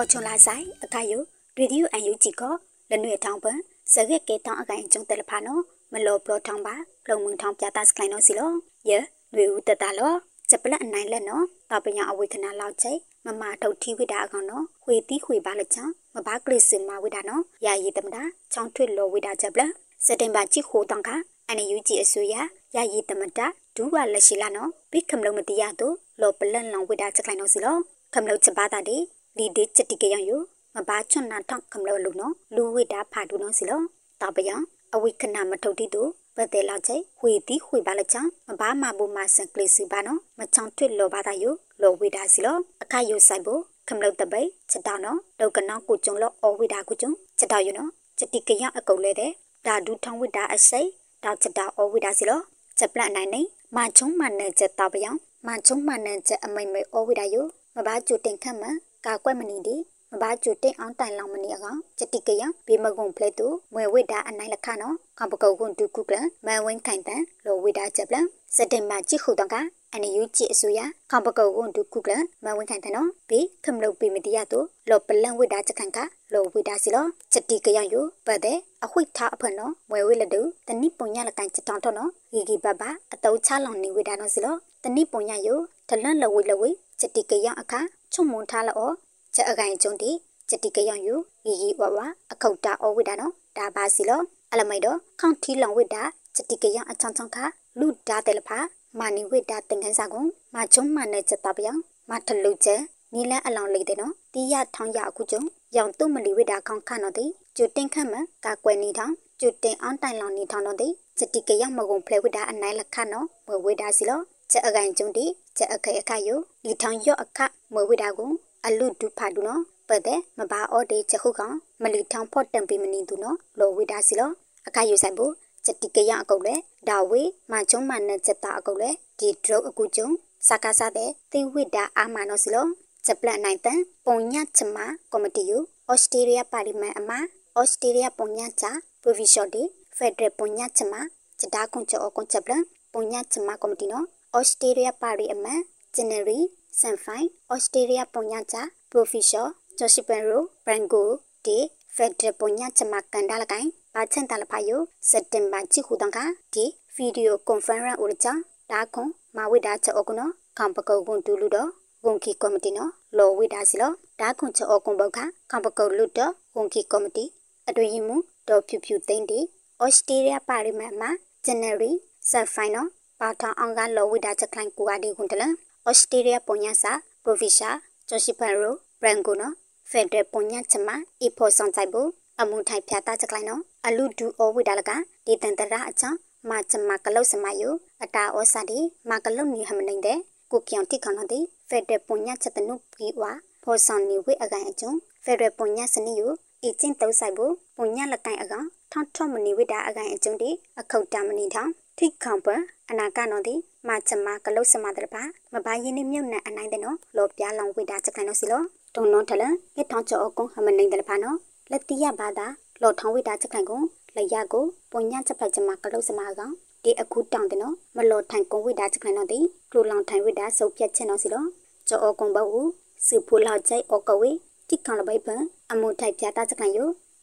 အော်ချွန်လာဆိုင်အခါယိုရေဒီယိုအန်ယူဂျီကလနွေထောင်းပန်စရက်ကေတောင်းအကိုင်ကျုံတယ်လဖာနော်မလောပလောထောင်းပါလုံမုံထောင်းပြတာစကိုင်းနော်စီလောယေနွေဦးတတလောစပလက်အနိုင်လက်နော်တပညာအဝေခနာလောက်ချိမမထုတ်ထီဝိတာအကောင်နော်ခွေတီးခွေပါလချံမဘာကလစ်စမဝိတာနော်ယာယီတမတာချောင်းထွေလောဝိတာချက်ပလစက်တင်ဘာချီခိုတောင်းကအန်ယူဂျီအစိုးရယာယီတမတာဒူဝါလက်ရှိလာနော်ဘိခမလုံးမတရားတို့လောပလန်လောင်ဝိတာချက်ကိုင်းနော်စီလောခမလုံးချက်ပါတာဒီလီ ဒီချက်တိကယံယမဘာချွန်နာထောက်ခမလို့လူနော်လူဝိတာဖာဒူနော်စီလောတပယအဝိခဏမထုတ်တိတူပတဲ့လောက်ချေဝေတီခွေပါလချံမဘာမဘူမဆန်ကလစ်စီပါနော်မချောင်ထွတ်လောပါတာယလောဝိတာစီလောအခါယဆိုင်ဖို့ခမလို့တပိချက်တောင်းနော်လောကနောကိုကျုံလောအဝိတာကိုကျုံချက်တောင်းယနော်ချက်တိကယအကုတ်လဲတဲ့ဒါဒူထောင်းဝိတာအစိတောက်ချက်တောင်းအဝိတာစီလောချက်ပလတ်နိုင်နေမချုံမနဲ့ချက်တောက်ပယံမချုံမနဲ့ချက်အမိမ့်မိအဝိတာယမဘာကျူတင်ခတ်မ ကာကွက်မနီဒီမဘာကျူတိန်အောင်တိုင်လောင်မနီအကောင်စတိကယဘေမကုံဖလက်တူမွေဝိတာအနိုင်လခနော်ကပကောကွန်တူကုကလမန်ဝင်းခိုင်တန်လောဝိတာချက်ပလစတင်မချိခုတော့ကအန်ယူချီအစိုးရကပကောကွန်တူကုကလမန်ဝင်းခိုင်တန်နော်ဘေခမလုတ်ပေမတီရတူလောပလန်ဝိတာချက်ခန်ကလောဝိတာစီလောစတိကယယပတ်တဲ့အခွိထားအဖနော်မွေဝိလတူတနိပုံညလကန်ချက်တောင်းတော့နော်ဂီဂီဘဘအတုံးချလောင်နေဝိတာနော်စီလောတနိပုံညယတလန်လဝိလဝိစတိကယအခါ ချုံမွန်ထားလောချက်အကိုင်ကျုံတီစတိကယံယူရီရီဝဝအခုတ်တာအဝိဒါနော်ဒါပါစီလောအလမိုက်တော့ခေါန့်ထီလောင်ဝိဒါစတိကယံအချောင်းချောင်းခလူဒါတယ်လဖာမာနီဝိဒါတင်ခန်းစာကုံမာချုံမနဲ့ချက်တပ်ပြောင်မာထလူချက်နီလန်အလောင်လေးတဲ့နော်တီးရထောင်းရအခုကျုံရောင်တုမလီဝိဒါခေါန့်ခနော်တိကျူတင်ခတ်မကာကွယ်နေထောင်းကျူတင်အောင်တိုင်လောင်နေထောင်းတော့တိစတိကယံမကုံဖလဲဝိဒါအနိုင်လခနော်ဝဝိဒါစီလောချက်အကိုင်ကျုံတိချက်အခဲအခါယိုဒီထောင်းရော့အခမဝိဒါကုံအလူဒုဖာဒုနော်ပတဲ့မဘာအော်ဒေချက်ခုကောင်မလီထောင်ဖို့တံပီမနီသူနော်လောဝိဒါစီလောအခါယူဆိုင်ဖို့ချက်တိကရအကုတ်လေဒါဝေမချုံမနဲ့ချက်တာအကုတ်လေဒီဒရုတ်အကူကျုံစကားစားတဲ့သိဝိဒါအာမနောစီလောချက်ပလက်နိုင်တန်ပုံညချမကော်မတီယူဩစတြေးလျပါလီမန်အမဩစတြေးလျပုံညချာပရိုဗီရှော့ဒီဖက်ဒရယ်ပုံညချမချက်တာကွန်ချောကွန်ချက်ပလန်ပုံညချမကော်မတီနော် ဩစတြေးလျပါလီအမန်ဂျန်နရီဆန်ဖိုင်ဩစတြေးလျပုံညချာပရိုဗီရှော့ဂျိုရှိပန်ရိုဘရန်ဂိုဒီဖက်ဒရပုံညချမကန်ဒါလကိုင်ပါချန်တလဖာယိုစက်တင်ဘာချီခုတန်ခါဒီဗီဒီယိုကွန်ဖရင့်ဦးချာဒါခွန်မဝိဒါချောကနောကံပကုတ်ကွန်တူလူတော့ဝန်ကီကော်မတီနော်လောဝိဒါစီလောဒါခွန်ချောကွန်ဘောက်ခကံပကုတ်လူတော့ဝန်ကီကော်မတီအတွင်ရင်မူဒေါ်ဖြူဖြူသိန်းဒီဩစတြေးလျပါရီမန်မှာဂျန်နရီဆက်ဖိုင်နော် ပါထောင်အောင်ကလောဝိဒါချက်ခိုင်ကူအဒီခွန်တလဩစတြေးလျပုံညာစာပရိုဗီရှာဂျိုရှိပန်ရိုဘရန်ကိုနော်ဖက်ဒရယ်ပုံညချမအဖို့ဆောင်ဆိုင်ဘူးအမှုထိုင်ဖြာတာချက်လိုက်နော်အလူဒူအဝိဒါလကဒီတန်တရာအချောင်းမချမကလုတ်စမယုအတာဩစာဒီမကလုတ်နီဟမနိုင်တဲ့ကိုပြောင်တိခေါနတဲ့ဖက်ဒရယ်ပုံညချက်တနုပီဝါဖောဆောင်နေဝိအကန်အကျုံဖက်ဒရယ်ပုံညစနိယအီချင်းတုံးဆိုင်ဘူးပုံညလကန်အကောင်ထောင်းထောမနီဝိဒါအကန်အကျုံဒီအခုတ်တမနီထောင်းထိခေါပအနာကနော်ဒီမချမကလုတ်စမတဲ့ပါမဘာယင်းနေမြုပ်နဲ့အနိုင်တဲ့နော်လောပြားလောင်ဝိဒါချက်ကန်နော်စီလောတုံနောထလငေထောင်းချောအကုံဟမနိုင်တယ်ဖာနော်လက်တီရဘာသာလောထောင်းဝိတာချက်ခိုင်ကိုလက်ရကိုပုံညချက်ဖိုက်ချမကလုတ်စမကောင်ဒီအခုတောင်းတယ်နော်မလောထိုင်ကုံဝိတာချက်ခိုင်နော်ဒီကလိုလောင်ထိုင်ဝိတာစုပ်ပြတ်ချက်နော်စီလောချောအကုံဘောက်စုဖူလောက်ချိုက်အကဝေတိခေါလဘိပန်အမှုထိုက်ပြတာချက်ခိုင်ယ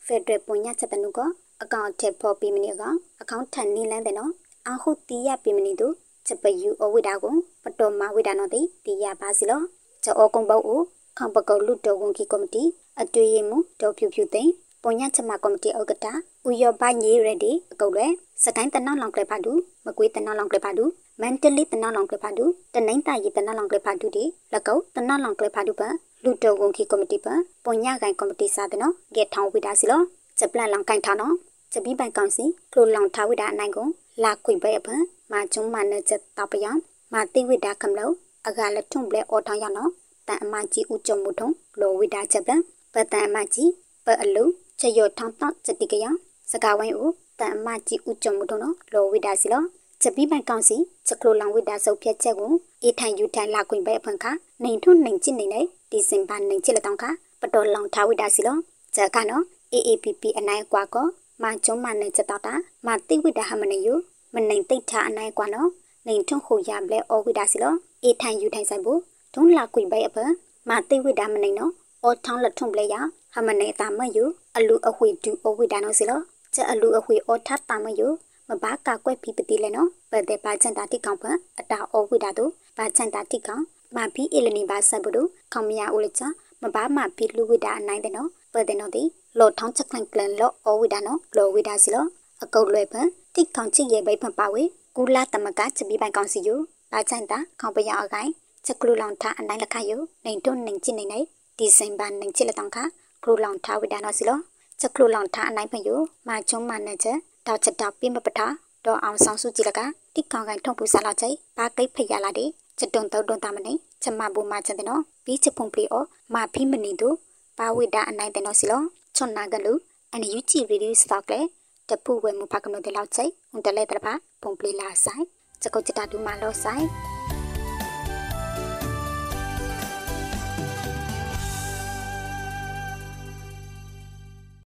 ဖက်ဒရယ်ပုံညချက်တနုကအကောင့်ထက်ဖော်ပြီးမနေကောင်အကောင့်ထန်နေလန်းတယ်နော် အဟုတီးရပြီးမနေသူချက်ပယူအဝိတာကိုပတော်မဝိတာနော်ဒီတီးရပါစီလောချောအကုံဘောက်ခံပကောလူတော်ဝန်ကီကော်မတီအတွေ့ရမှုဒေါ်ဖြူဖြူသိန်းပုံညချမကော်မတီဥက္ကဋ္ဌဦးရောဘညေရဒီအကုတ်လဲစကိုင်းတနောက်လောင်ကလေးဖာဒူမကွေးတနောက်လောင်ကလေးဖာဒူမန်တလီတနောက်လောင်ကလေးဖာဒူတနိုင်းတာရီတနောက်လောင်ကလေးဖာဒူဒီလကောက်တနောက်လောင်ကလေးဖာဒူပလူတော်ဝန်ကီကော်မတီပပုံညကိုင်ကော်မတီစာတဲ့နော်ဂက်ထောင်ဝိဒါစီလောချက်ပလန်လောင်ကိုင်ထားနော်ချက်ပြီးပိုင်ကောင်စီကလိုလောင်ထားဝိဒါအနိုင်ကို လာခွေပဲအပမာကျုံမနဲ့ချက်တပယံမာတိဝိဒါကံလောအကလက်ထုံပလဲအော်ထောင်းရနော်တန်အမကြီးဦးကြုံမှုထုံလောဝိဒါချက်ပန်ပတန်အမကြီးပအလူချယောထောင်းတောက်စတိကယစကားဝိုင်းဦးတန်အမကြီးဦးကြုံမှုထုံနော်လောဝိဒါစီလောချက်ပြီးပိုင်ကောင်စီချက်ခလိုလောင်ဝိဒါစုပ်ဖြတ်ချက်ကိုအေထိုင်ယူထိုင်လာခွင်ပဲအဖန်ခနေထုနေချစ်နေနေဒီစင်ပါနေချစ်လက်တောင်းခပတော်လောင်ထားဝိဒါစီလောချက်ကနော် AAPP အနိုင်ကွာကော မကျုံးမနဲ့ချက်တော့တာမတိဝိဒါဟမနေယူမနိုင်တိတ်ထားအနိုင်ကွာနော်နေထုံခုရပလဲအောဝိဒါစီလောအေထိုင်ယူထိုင်ဆိုင်ဘူးဒုံလာကွေဘဲအပမာတိဝိဒါမနိုင်နော်အော်ထောင်းလက်ထုံပလေယာဟမနေတာမယူအလူအဝေဒူအဝေဒါနောစီလောကျအလူအဝေအော်ထတာမယူမဘာကကွက်ဖီပတိလဲနော်ပတဲ့ပါချန်တာတိကောင်ဖန်အတာအဝေဒါတို့ပါချန်တာတိကောင်မဘီအလနီပါဆပ်ဘူးတို့ခေါမရဦးလချမဘာမဘီလူဝိဒါအနိုင်တဲ့နော် ပတဲ့နော်ဒီလောထောင်းချက်ခံကလန်လောအဝိဒါနော်လောဝိဒါစီလောအကုတ်လွယ်ဖန်တိကောင်ချစ်ရဲ့ဘိဖန်ပါဝေကူလာတမကချက်ပြီးပိုင်ကောင်စီယူပါချန်တာခေါပရအကိုင်ချက်ကလူလောင်ထအနိုင်လက်ခယူနေတွန်းနေချစ်နေနေဒီဇင်ဘာနေချစ်လက်တောင်ခကလူလောင်ထဝိဒါနော်စီလောချက်ကလူလောင်ထအနိုင်ဖန်ယူမာချုံမနဲ့ချက်တောက်ချက်တောက်ပြမပတာဒေါ်အောင်ဆောင်စုကြည့်လကတိကောင်ကိုင်ထုံပူစားလာချိဘာကိတ်ဖရလာတဲ့ချက်တုံတုံတုံတာမနေချက်မဘူမချက်တဲ့နော်ပြီးချက်ဖုန်ပလီအောမာဖိမနေတို့ ပါဝိဒါအနိုင်တဲ့နော်စီလောချွန်နာကလူအန်ယူချီရီဒီစတောက်လေတပူဝဲမူဖကနိုတဲ့လောက်ချိုင်ဟွန်တလဲတပါပုံပလီလာဆိုင်ချက်ကုတ်ချတာဒူမာလောဆိုင်